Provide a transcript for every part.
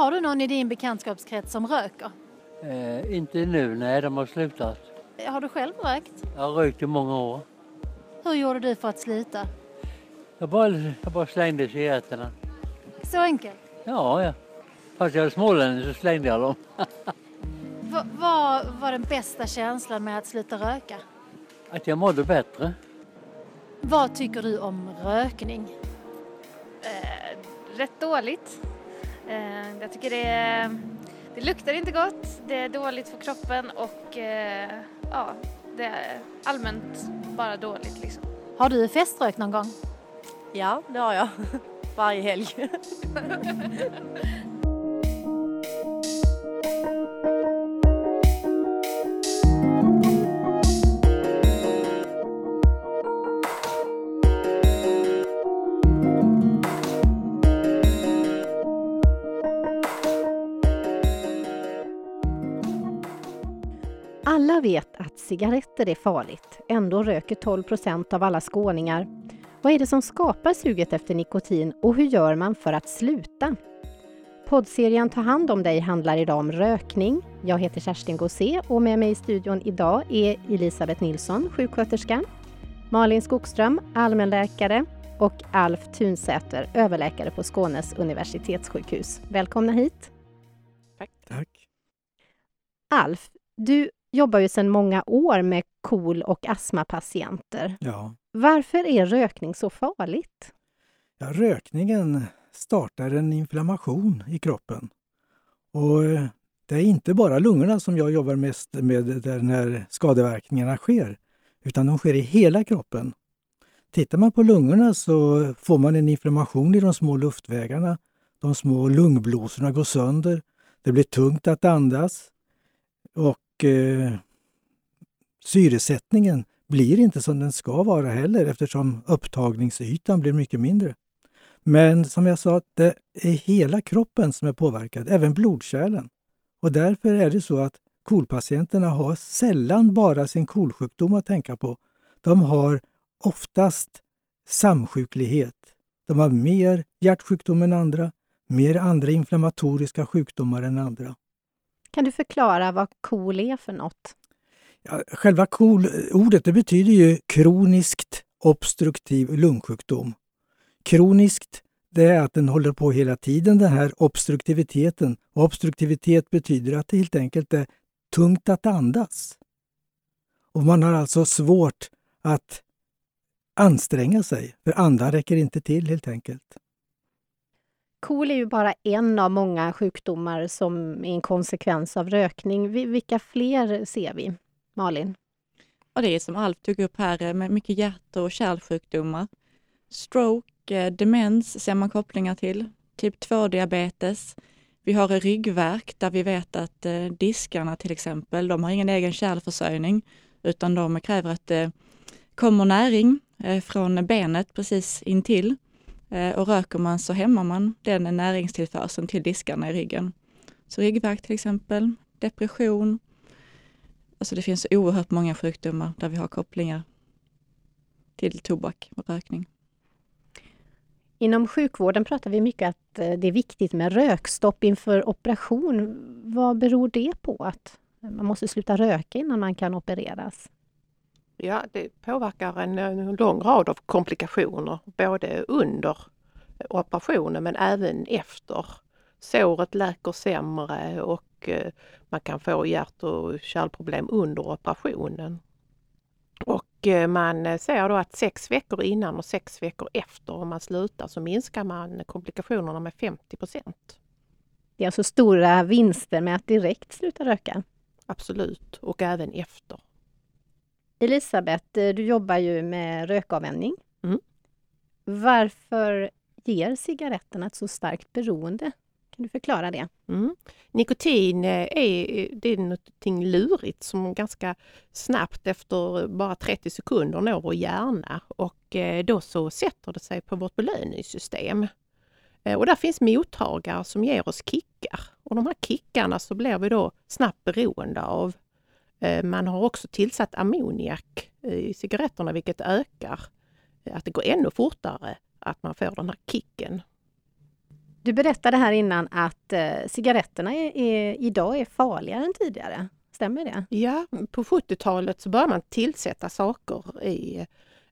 Har du någon i din bekantskapskrets som röker? Eh, inte nu, nej de har slutat. Har du själv rökt? Jag har rökt i många år. Hur gjorde du för att sluta? Jag bara, jag bara slängde cigaretterna. Så enkelt? Ja, ja. Fast jag är smålänning så slängde jag dem. Vad var den bästa känslan med att sluta röka? Att jag mådde bättre. Vad tycker du om rökning? Eh, rätt dåligt. Eh, jag tycker det, det luktar inte gott, det är dåligt för kroppen och eh, ja, det är allmänt bara dåligt liksom. Har du feströkt någon gång? Ja, det har jag. Varje helg. cigaretter är farligt. Ändå röker 12 procent av alla skåningar. Vad är det som skapar suget efter nikotin och hur gör man för att sluta? Poddserien Ta hand om dig handlar idag om rökning. Jag heter Kerstin Gosé och med mig i studion idag är Elisabeth Nilsson, sjuksköterska, Malin Skogström, allmänläkare och Alf Tunsäter, överläkare på Skånes universitetssjukhus. Välkomna hit! Tack. Alf, du jobbar ju sedan många år med KOL och astmapatienter. Ja. Varför är rökning så farligt? ja, rökningen startar en inflammation i kroppen. Och eh, det är inte bara lungorna som jag jobbar mest med där när skadeverkningarna sker, utan de sker i hela kroppen. Tittar man på lungorna så får man en inflammation i de små luftvägarna. De små lungblåsorna går sönder. Det blir tungt att andas. Och eh, syresättningen blir inte som den ska vara heller eftersom upptagningsytan blir mycket mindre. Men som jag sa, det är hela kroppen som är påverkad, även blodkärlen. Och därför är det så att KOL-patienterna har sällan bara sin KOL-sjukdom att tänka på. De har oftast samsjuklighet. De har mer hjärtsjukdom än andra, mer andra inflammatoriska sjukdomar än andra. Kan du förklara vad KOL är för något? Ja, själva KOL-ordet det betyder ju kroniskt obstruktiv lungsjukdom. Kroniskt, det är att den håller på hela tiden, den här obstruktiviteten. Och obstruktivitet betyder att det helt enkelt är tungt att andas. Och man har alltså svårt att anstränga sig, för andan räcker inte till helt enkelt. KOL är ju bara en av många sjukdomar som är en konsekvens av rökning. Vilka fler ser vi? Malin? Ja, det är som Alf tog upp här eh, med mycket hjärt och kärlsjukdomar. Stroke, eh, demens ser man kopplingar till. Typ 2-diabetes. Vi har ryggvärk där vi vet att eh, diskarna till exempel, de har ingen egen kärlförsörjning utan de kräver att det kommer näring från benet precis intill. Eh, och röker man så hämmar man den näringstillförseln till diskarna i ryggen. Så ryggvärk till exempel, depression, Alltså det finns oerhört många sjukdomar där vi har kopplingar till tobak och rökning. Inom sjukvården pratar vi mycket att eh, det är viktigt med rökstopp inför operation. Vad beror det på att man måste sluta röka innan man kan opereras? Ja, det påverkar en, en lång rad av komplikationer, både under operationen men även efter. Såret läker sämre och eh, man kan få hjärt och kärlproblem under operationen. Och eh, man ser då att sex veckor innan och sex veckor efter om man slutar så minskar man komplikationerna med 50 procent. Det är alltså stora vinster med att direkt sluta röka. Absolut, och även efter. Elisabeth, eh, du jobbar ju med rökavvänjning. Mm. Varför ger cigaretterna ett så starkt beroende? Kan du förklara det? Mm. Nikotin eh, är, det är någonting lurigt som ganska snabbt efter bara 30 sekunder når vår hjärna och eh, då så sätter det sig på vårt belöningssystem. Och där finns mottagare som ger oss kickar och de här kickarna så blir vi då snabbt beroende av. Eh, Man har också tillsatt ammoniak i cigaretterna vilket ökar att det går ännu fortare att man får den här kicken. Du berättade här innan att eh, cigaretterna är, är, idag är farligare än tidigare. Stämmer det? Ja, på 70-talet så började man tillsätta saker i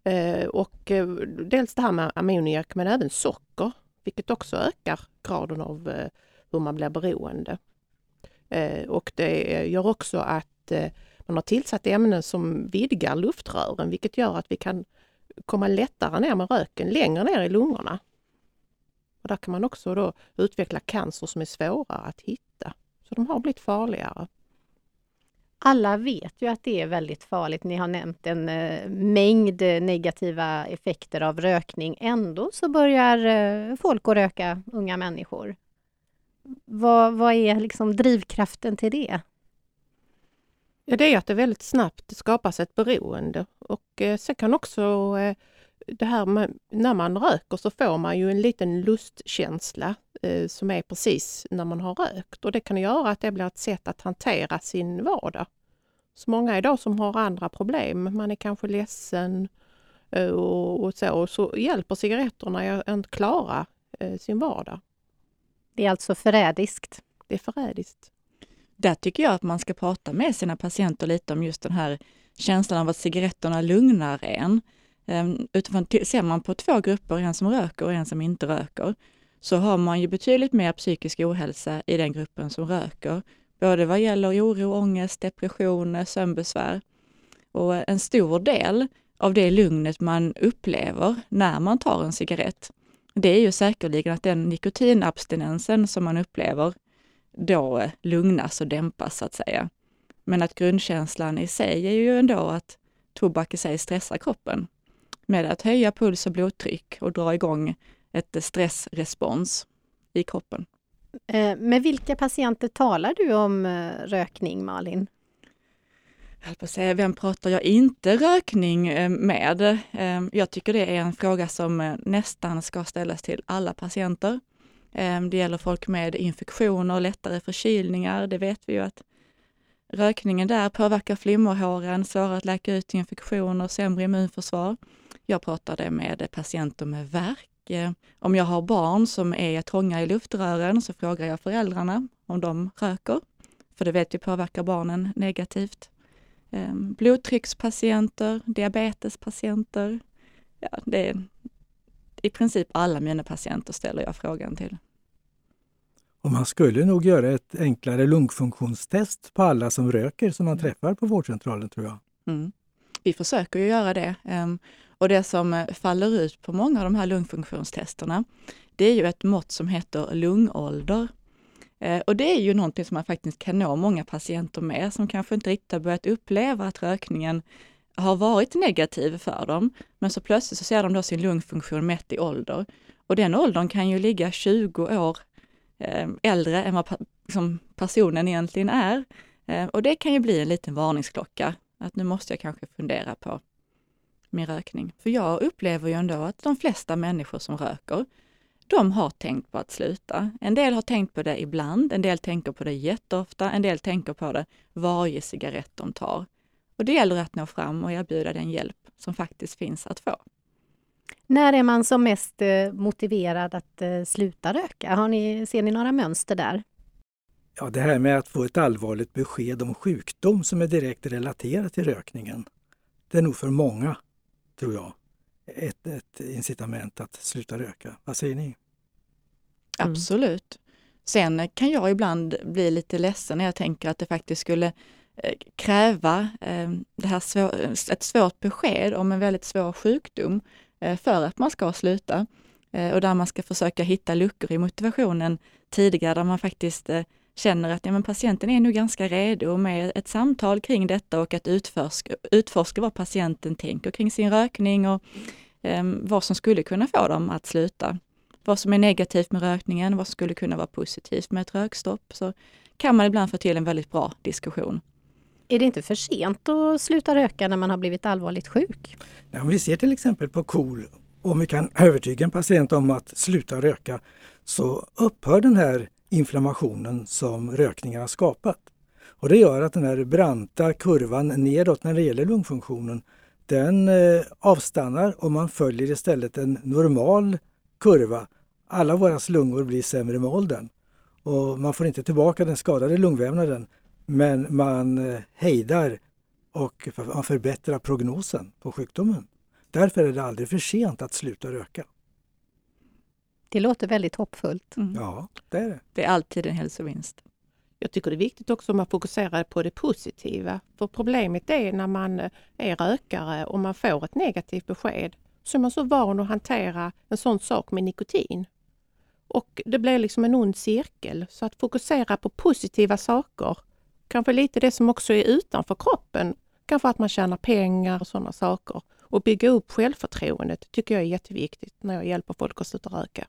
eh, och eh, dels det här med ammoniak men även socker, vilket också ökar graden av eh, hur man blir beroende. Eh, och det gör också att Eh, man har tillsatt ämnen som vidgar luftrören, vilket gör att vi kan komma lättare ner med röken längre ner i lungorna. Och där kan man också då utveckla cancer som är svårare att hitta. Så de har blivit farligare. Alla vet ju att det är väldigt farligt. Ni har nämnt en eh, mängd negativa effekter av rökning. Ändå så börjar eh, folk att röka, unga människor. Vad, vad är liksom drivkraften till det? Ja, det är att det väldigt snabbt skapas ett beroende och eh, sen kan också eh, det här med, när man röker så får man ju en liten lustkänsla eh, som är precis när man har rökt och det kan göra att det blir ett sätt att hantera sin vardag. Så många idag som har andra problem, man är kanske ledsen eh, och, och, så, och så hjälper cigaretterna att klara eh, sin vardag. Det är alltså förrädiskt? Det är förrädiskt. Där tycker jag att man ska prata med sina patienter lite om just den här känslan av att cigaretterna lugnar en. Ehm, utifrån, ser man på två grupper, en som röker och en som inte röker, så har man ju betydligt mer psykisk ohälsa i den gruppen som röker. Både vad gäller oro, ångest, depression, sömnbesvär. Och en stor del av det lugnet man upplever när man tar en cigarett, det är ju säkerligen att den nikotinabstinensen som man upplever då lugnas och dämpas så att säga. Men att grundkänslan i sig är ju ändå att tobak i sig stressar kroppen med att höja puls och blodtryck och dra igång ett stressrespons i kroppen. Eh, med vilka patienter talar du om eh, rökning, Malin? Jag på att säga, vem pratar jag inte rökning eh, med? Jag tycker det är en fråga som nästan ska ställas till alla patienter. Ehm, det gäller folk med infektioner, lättare förkylningar. Det vet vi ju att rökningen där påverkar flimmerhåren, svårare att läka ut infektioner, sämre immunförsvar. Jag pratade med patienter med värk. Ehm, om jag har barn som är trånga i luftrören så frågar jag föräldrarna om de röker, för det vet vi påverkar barnen negativt. Ehm, blodtryckspatienter, diabetespatienter. Ja, det är i princip alla mina patienter ställer jag frågan till. Och man skulle nog göra ett enklare lungfunktionstest på alla som röker som man träffar på vårdcentralen tror jag. Mm. Vi försöker ju göra det. Ehm, och det som eh, faller ut på många av de här lungfunktionstesterna, det är ju ett mått som heter lungålder. Eh, och det är ju någonting som man faktiskt kan nå många patienter med som kanske inte riktigt har börjat uppleva att rökningen har varit negativ för dem. Men så plötsligt så ser de då sin lungfunktion mätt i ålder. Och den åldern kan ju ligga 20 år Ehm, äldre än vad liksom, personen egentligen är. Ehm, och det kan ju bli en liten varningsklocka, att nu måste jag kanske fundera på min rökning. För jag upplever ju ändå att de flesta människor som röker, de har tänkt på att sluta. En del har tänkt på det ibland, en del tänker på det jätteofta, en del tänker på det varje cigarett de tar. Och det gäller att nå fram och erbjuda den hjälp som faktiskt finns att få. När är man som mest eh, motiverad att eh, sluta röka? Har ni, ser ni några mönster där? Ja, det här med att få ett allvarligt besked om sjukdom som är direkt relaterat till rökningen. Det är nog för många tror jag, ett, ett incitament att sluta röka. Vad säger ni? Mm. Absolut. Sen kan jag ibland bli lite ledsen när jag tänker att det faktiskt skulle eh, kräva det här svår, ett svårt besked om en väldigt svår sjukdom Eh, för att man ska sluta. Eh, och där man ska försöka hitta luckor i motivationen tidigare, där man faktiskt eh, känner att ja, men patienten är nu ganska redo med ett samtal kring detta och att utforska, utforska vad patienten tänker kring sin rökning och eh, vad som skulle kunna få dem att sluta. Vad som är negativt med rökningen, vad som skulle kunna vara positivt med ett rökstopp. Så kan man ibland få till en väldigt bra diskussion. Är det inte för sent att sluta röka när man har blivit allvarligt sjuk? Ja, om vi ser till exempel på KOL, om vi kan övertyga en patient om att sluta röka så upphör den här inflammationen som rökningen har skapat. Och det gör att den här branta kurvan nedåt när det gäller lungfunktionen, den eh, avstannar och man följer istället en normal kurva, Alla våra lungor blir sämre med åldern. Och man får inte tillbaka den skadade lungvävnaden men man eh, hejdar och man förbättrar prognosen på sjukdomen. Därför är det aldrig för sent att sluta röka. Det låter väldigt hoppfullt. Mm. Ja, det är det. Det är alltid en hälsovinst. Jag tycker det är viktigt också att man fokuserar på det positiva. För problemet är när man är rökare och man får ett negativt besked så är man så van att hantera en sån sak med nikotin. Och det blir liksom en ond cirkel. Så att fokusera på positiva saker, kanske lite det som också är utanför kroppen, kanske att man tjänar pengar och sådana saker. Och bygga upp självförtroendet tycker jag är jätteviktigt när jag hjälper folk att sluta röka.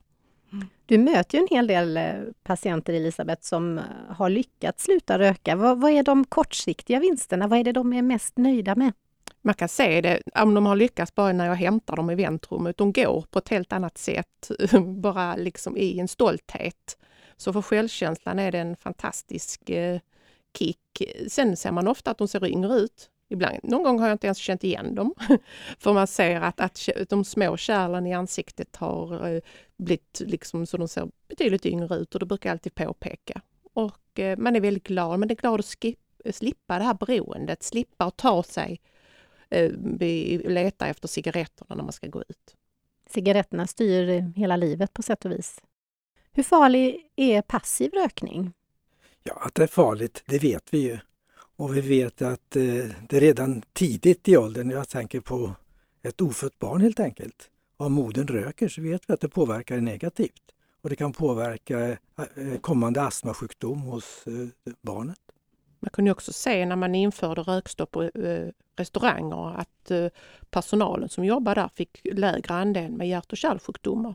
Du möter ju en hel del eh, patienter, Elisabeth, som eh, har lyckats sluta röka. Vad, vad är de kortsiktiga vinsterna? Vad är det de är mest nöjda med? Man kan se det om de har lyckats bara när jag hämtar dem i väntrummet. De går på ett helt annat sätt, bara liksom i en stolthet. Så för självkänslan är det en fantastisk eh, kick. Sen ser man ofta att de ser yngre ut. Ibland, någon gång har jag inte ens känt igen dem. För man ser att, att de små kärlen i ansiktet har eh, blivit liksom så de ser betydligt yngre ut och det brukar jag alltid påpeka. Och eh, man är väldigt glad, man är glad att skip, slippa det här beroendet, slippa att ta sig, eh, leta efter cigaretterna när man ska gå ut. Cigaretterna styr hela livet på sätt och vis. Hur farlig är passiv rökning? Ja, att det är farligt, det vet vi ju. Och vi vet att eh, det redan tidigt i åldern, jag tänker på ett ofött barn helt enkelt, om modern röker så vet vi att det påverkar negativt. Och det kan påverka eh, kommande astmasjukdom hos eh, barnet. Man kunde också se när man införde rökstopp på eh, restauranger att eh, personalen som jobbar där fick lägre andel med hjärt och kärlsjukdomar.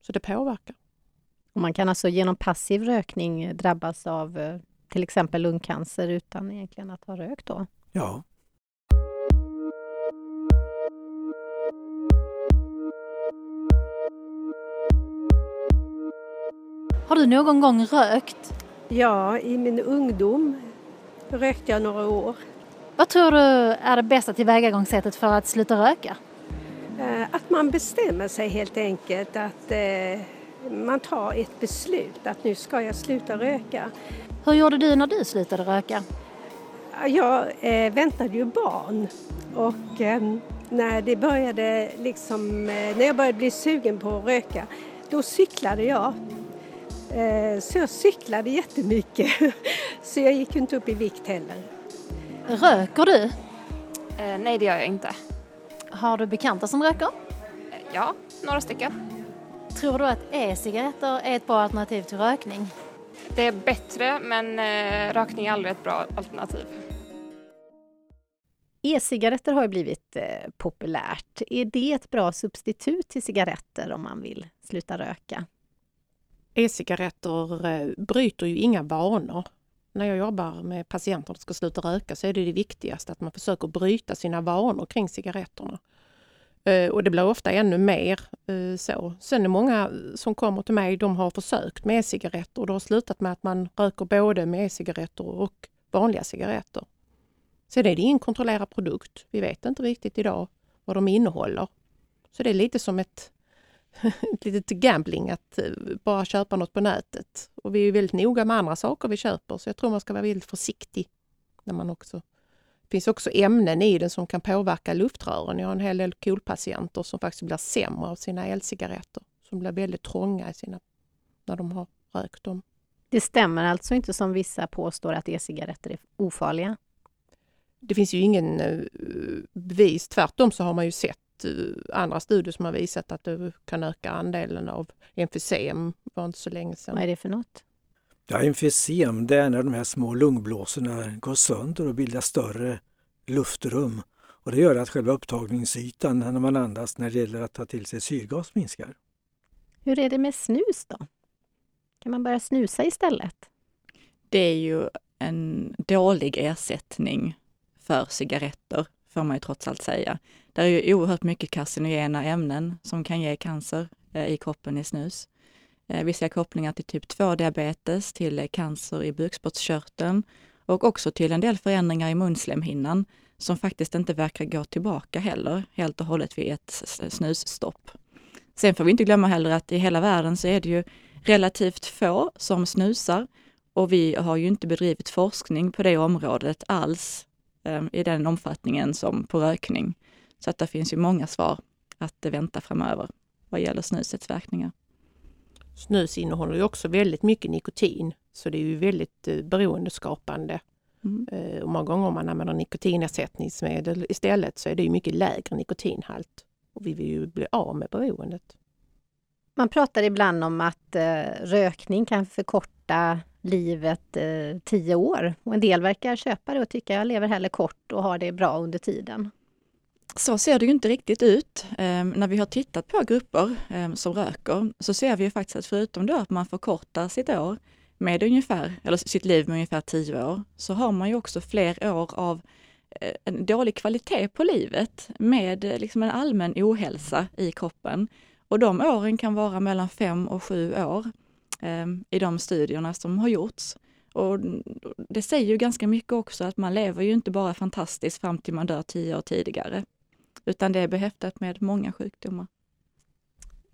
Så det påverkar. Och man kan alltså genom passiv rökning drabbas av till exempel lungcancer utan egentligen att ha rökt då? Ja. Har du någon gång rökt? Ja, i min ungdom rökte jag några år. Vad tror du är det bästa tillvägagångssättet för att sluta röka? Eh, att man bestämmer sig helt enkelt, att eh, man tar ett beslut att nu ska jag sluta röka. Hur gjorde du när du slutade röka? Jag eh, väntade ju barn och eh, när det började liksom, eh, när jag började bli sugen på att röka, då cyklade jag. Eh, så jag cyklade jättemycket, så jag gick inte upp i vikt heller. Röker du? Eh, nej, det gör jag inte. Har du bekanta som röker? Eh, ja, några stycken. Tror du att e-cigaretter är ett bra alternativ till rökning? Det är bättre men eh, rökning är aldrig ett bra alternativ. E-cigaretter har ju blivit eh, populärt. Är det ett bra substitut till cigaretter om man vill sluta röka? E-cigaretter eh, bryter ju inga vanor. När jag jobbar med patienter som ska sluta röka så är det det viktigaste att man försöker bryta sina vanor kring cigaretterna. Eh, och det blir ofta ännu mer eh, så. Sen är många eh, som kommer till mig, de har försökt med e-cigaretter och det har slutat med att man röker både med e-cigaretter och vanliga cigaretter. Sen är det ingen kontrollerad produkt. Vi vet inte riktigt idag vad de innehåller. Så det är lite som ett, ett litet gambling att bara köpa något på nätet. Och vi är väldigt noga med andra saker vi köper så jag tror man ska vara väldigt försiktig när man också finns också ämnen i den som kan påverka luftrören. Jag har en hel del KOL-patienter som faktiskt blir sämre av sina elcigaretter. Som blir väldigt trånga i sina, när de har rökt dem. Det stämmer alltså inte som vissa påstår att e-cigaretter är ofarliga? Det finns ju ingen uh, bevis. Tvärtom så har man ju sett uh, andra studier som har visat att det kan öka andelen av emfysem. Det var inte så länge sedan. Vad är det för något? Ja, emfysem det är när de här små lungblåsorna går sönder och bildar större luftrum. Och det gör att själva upptagningsytan när man andas när det gäller att ta till sig syrgas minskar. Hur är det med snus då? Kan man börja snusa istället? Det är ju en dålig ersättning för cigaretter, får man ju trots allt säga. Det är ju oerhört mycket carcinogena ämnen som kan ge cancer eh, i kroppen i snus. Eh, vi ser kopplingar till typ 2-diabetes, till cancer i bukspottkörteln och också till en del förändringar i munslemhinnan som faktiskt inte verkar gå tillbaka heller helt och hållet vid ett snusstopp. Sen får vi inte glömma heller att i hela världen så är det ju relativt få som snusar och vi har ju inte bedrivit forskning på det området alls eh, i den omfattningen som på rökning. Så att det finns ju många svar att vänta framöver vad gäller snusets verkningar. Snus innehåller ju också väldigt mycket nikotin så det är ju väldigt eh, beroendeskapande. Mm. Eh, och många gånger om man använder nikotinersättningsmedel istället så är det ju mycket lägre nikotinhalt. Och vi vill ju bli av med beroendet. Man pratar ibland om att eh, rökning kan förkorta livet eh, tio år. Och en del verkar köpa det och tycka jag lever hellre kort och har det bra under tiden. Så ser det ju inte riktigt ut. Ehm, när vi har tittat på grupper ehm, som röker så ser vi ju faktiskt att förutom då att man förkortar sitt år med ungefär, eller sitt liv med ungefär tio år, så har man ju också fler år av eh, en dålig kvalitet på livet med eh, liksom en allmän ohälsa i kroppen. Och de åren kan vara mellan fem och sju år eh, i de studierna som har gjorts. Och det säger ju ganska mycket också att man lever ju inte bara fantastiskt fram till man dör tio år tidigare, utan det är behäftat med många sjukdomar.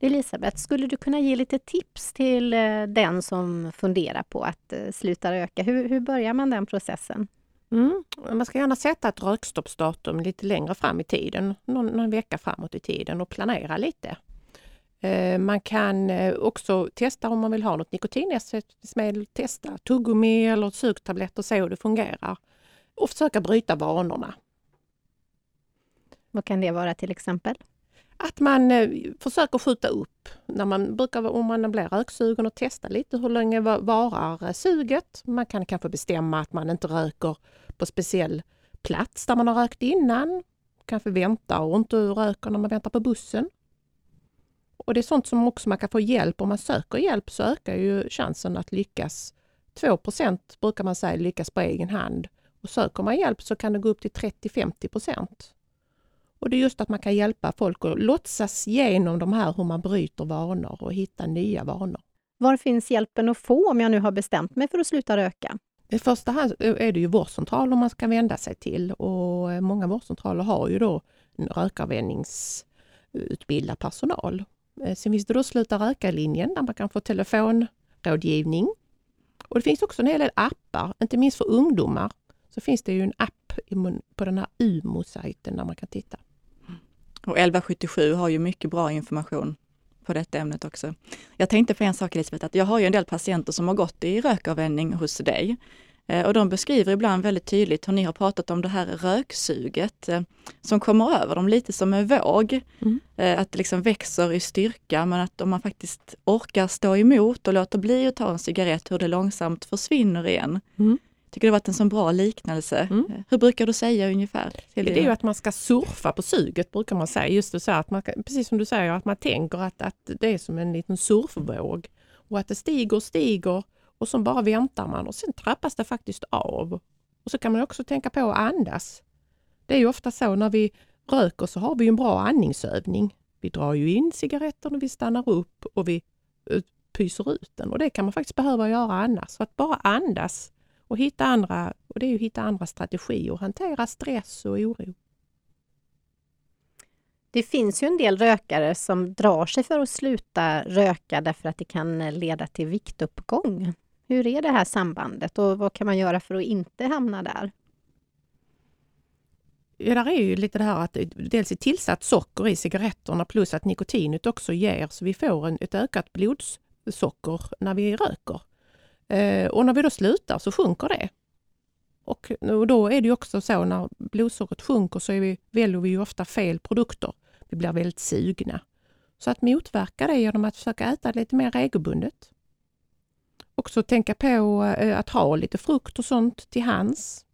Elisabeth, skulle du kunna ge lite tips till eh, den som funderar på att eh, sluta röka? Hur, hur börjar man den processen? Mm. Man ska gärna sätta ett rökstoppsdatum lite längre fram i tiden, någon, någon vecka framåt i tiden och planera lite. Eh, man kan också testa om man vill ha något nikotinersättningsmedel, testa tuggummi eller sugtabletter och se hur det fungerar. Och försöka bryta vanorna. Vad kan det vara till exempel? Att man eh, försöker skjuta upp när man brukar, om man blir röksugen och testa lite hur länge varar eh, suget. Man kan kanske bestämma att man inte röker på speciell plats där man har rökt innan. Kanske vänta och inte röker när man väntar på bussen. Och det är sånt som också man kan få hjälp. Om man söker hjälp så ökar ju chansen att lyckas. 2% brukar man säga lyckas på egen hand. Och söker man hjälp så kan det gå upp till 30-50 och det är just att man kan hjälpa folk att låtsas genom de här hur man bryter vanor och hitta nya vanor. Var finns hjälpen att få om jag nu har bestämt mig för att sluta röka? I första hand är det ju vårdcentraler man ska vända sig till och många vårdcentraler har ju då rökavvänjningsutbildad personal. Eh, sen finns det då Sluta röka-linjen där man kan få telefonrådgivning. Och det finns också en hel del appar, inte minst för ungdomar. Så finns det ju en app på den här UMO-sajten där man kan titta. Och 1177 har ju mycket bra information på detta ämnet också. Jag tänkte på en sak Elisabeth, att jag har ju en del patienter som har gått i rökavvänjning hos dig. Eh, och de beskriver ibland väldigt tydligt hur ni har pratat om det här röksuget eh, som kommer över dem lite som en våg. Mm. Eh, att det liksom växer i styrka men att om man faktiskt orkar stå emot och låter bli att ta en cigarett, hur det långsamt försvinner igen. Mm tycker det varit en så bra liknelse. Mm. Hur brukar du säga ungefär? Det är ju att man ska surfa på suget brukar man säga. Just så att man, precis som du säger, att man tänker att, att det är som en liten surfvåg. Och att det stiger och stiger och så bara väntar man och sen trappas det faktiskt av. Och så kan man också tänka på att andas. Det är ju ofta så när vi röker så har vi en bra andningsövning. Vi drar ju in cigaretten och vi stannar upp och vi eh, pyser ut den. Och det kan man faktiskt behöva göra annars. Så att bara andas och hitta andra, och det är ju hitta andra strategier och hantera stress och oro. Det finns ju en del rökare som drar sig för att sluta röka därför att det kan leda till viktuppgång. Hur är det här sambandet och vad kan man göra för att inte hamna där? Ja, där är ju lite det här att dels är tillsatt socker i cigaretterna plus att nikotinet också ger så vi får en, ett ökat blodsocker när vi röker. Eh, och när vi då slutar så sjunker det. Och, och då är det också så när blodsockret sjunker så är vi, väljer vi ju ofta fel produkter. Vi blir väldigt sugna. Så att motverka det genom att försöka äta lite mer regelbundet. Också tänka på eh, att ha lite frukt och sånt till hands.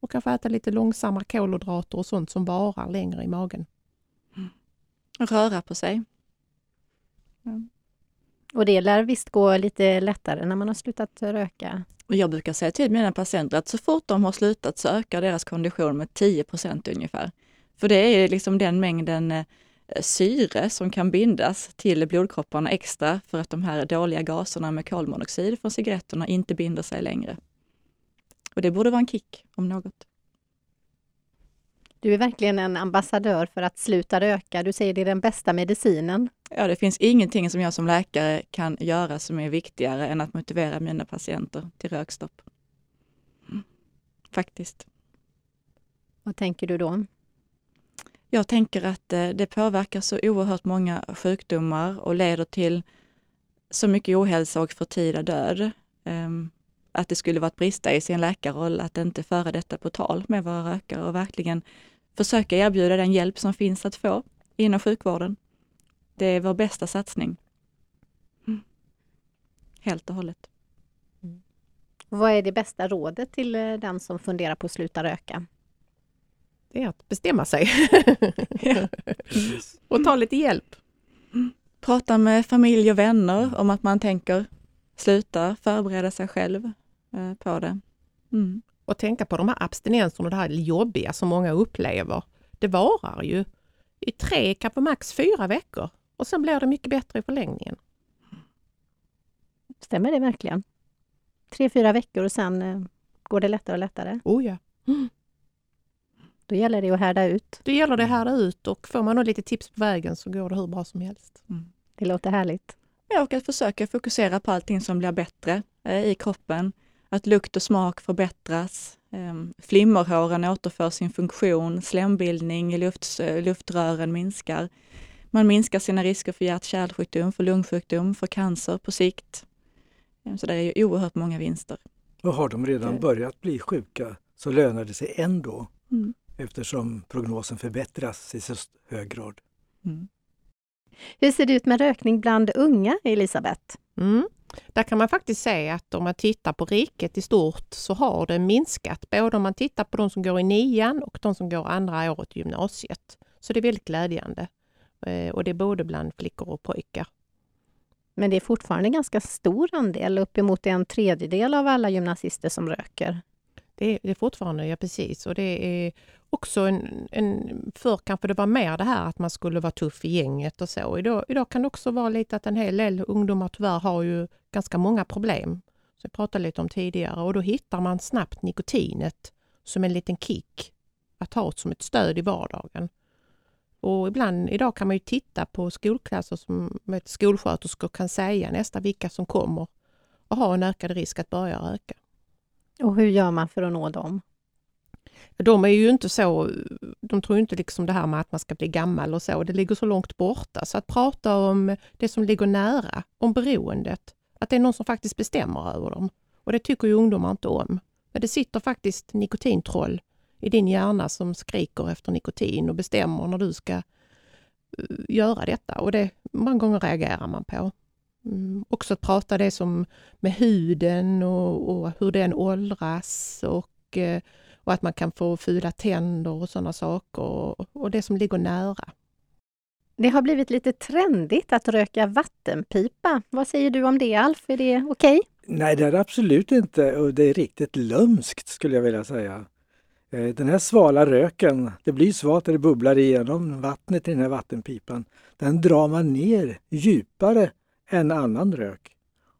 Och kanske äta lite långsammare kolhydrater och sånt som varar längre i magen. Röra på sig. Mm. Och det lär visst gå lite lättare när man har slutat röka? Jag brukar säga till mina patienter att så fort de har slutat så ökar deras kondition med 10% ungefär. För det är liksom den mängden eh, syre som kan bindas till blodkropparna extra för att de här dåliga gaserna med kolmonoxid från cigaretterna inte binder sig längre. Och det borde vara en kick om något. Du är verkligen en ambassadör för att sluta röka. Du säger det är den bästa medicinen. Ja, det finns ingenting som jag som läkare kan göra som är viktigare än att motivera mina patienter till rökstopp. Mm. Faktiskt. Vad tänker du då? Jag tänker att eh, det påverkar så oerhört många sjukdomar och leder till så mycket ohälsa och förtida död. Ehm, att det skulle vara att brista i sin läkarroll att inte föra detta på tal med våra rökare och verkligen försöka erbjuda den hjälp som finns att få inom sjukvården. Det är vår bästa satsning. Mm. Helt och hållet. Mm. Vad är det bästa rådet till eh, den som funderar på att sluta röka? Det är att bestämma sig och ta lite hjälp. Prata med familj och vänner om att man tänker sluta, förbereda sig själv eh, på det. Mm. Och tänka på de här abstinenserna och det här jobbiga som många upplever. Det varar ju i tre, kanske max fyra veckor och sen blir det mycket bättre i förlängningen. Stämmer det verkligen? Tre, fyra veckor och sen eh, går det lättare och lättare? Oh ja. Mm. Då gäller det att härda ut. Då gäller det att härda ut och får man lite tips på vägen så går det hur bra som helst. Mm. Det låter härligt. Ja, och att försöka fokusera på allting som blir bättre eh, i kroppen. Att lukt och smak förbättras. Eh, flimmerhåren återför sin funktion, slembildning i luft, eh, luftrören minskar. Man minskar sina risker för hjärt-kärlsjukdom, för lungsjukdom, för cancer på sikt. Eh, så det är ju oerhört många vinster. Och har de redan börjat bli sjuka så lönar det sig ändå. Mm eftersom prognosen förbättras i så hög grad. Mm. Hur ser det ut med rökning bland unga, Elisabeth? Mm. Där kan man faktiskt se att om man tittar på riket i stort så har det minskat, både om man tittar på de som går i nian och de som går andra året i gymnasiet. Så det är väldigt glädjande. Eh, och det är både bland flickor och pojkar. Men det är fortfarande en ganska stor andel, uppemot en tredjedel av alla gymnasister som röker. Det är, det är fortfarande, ja precis. Och det är också en, en... Förr kanske det var mer det här att man skulle vara tuff i gänget och så. Idag, idag kan det också vara lite att en hel del ungdomar tyvärr har ju ganska många problem. Så jag pratade lite om tidigare och då hittar man snabbt nikotinet som en liten kick att ha som ett stöd i vardagen. Och ibland, idag kan man ju titta på skolklasser som skolsköterskor kan säga nästa vilka som kommer och har en ökad risk att börja röka. Och hur gör man för att nå dem? De är ju inte så, de tror inte liksom det här med att man ska bli gammal och så, det ligger så långt borta. Så att prata om det som ligger nära, om beroendet, att det är någon som faktiskt bestämmer över dem. Och det tycker ju ungdomar inte om. Men det sitter faktiskt nikotintroll i din hjärna som skriker efter nikotin och bestämmer när du ska eh, göra detta. Och det många gånger reagerar man på. Mm, också att prata det som med huden och, och hur den åldras och, eh, och att man kan få fula tänder och sådana saker och, och det som ligger nära. Det har blivit lite trendigt att röka vattenpipa. Vad säger du om det Alf? Är det okej? Okay? Nej, det är absolut inte och det är riktigt lömskt skulle jag vilja säga. Eh, den här svala röken, det blir svalt när det bubblar igenom vattnet i den här vattenpipan. Den drar man ner djupare än annan rök.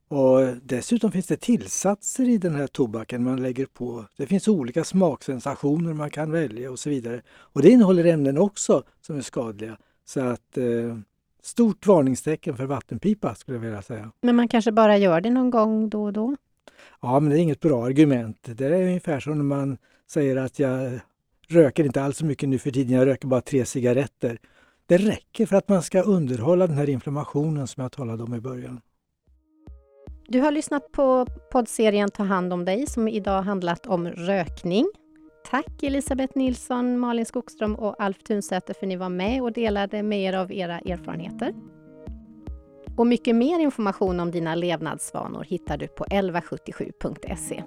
Och dessutom finns det tillsatser i den här tobaken man lägger på. Det finns olika smaksensationer man kan välja och så vidare. Och det innehåller ämnen också som är skadliga. Så att eh, stort varningstecken för vattenpipa skulle jag vilja säga. Men man kanske bara gör det någon gång då och då? Ja, men det är inget bra argument. Det är ungefär som när man säger att jag röker inte alls så mycket nu för tiden, jag röker bara tre cigaretter. Det räcker för att man ska underhålla den här inflammationen som jag talade om i början. Du har lyssnat på poddserien Ta hand om dig som idag handlat om rökning. Tack Elisabeth Nilsson, Malin Skogström och Alf Tunsäter för att ni var med och delade med er av era erfarenheter. Och mycket mer information om dina levnadsvanor hittar du på 1177.se.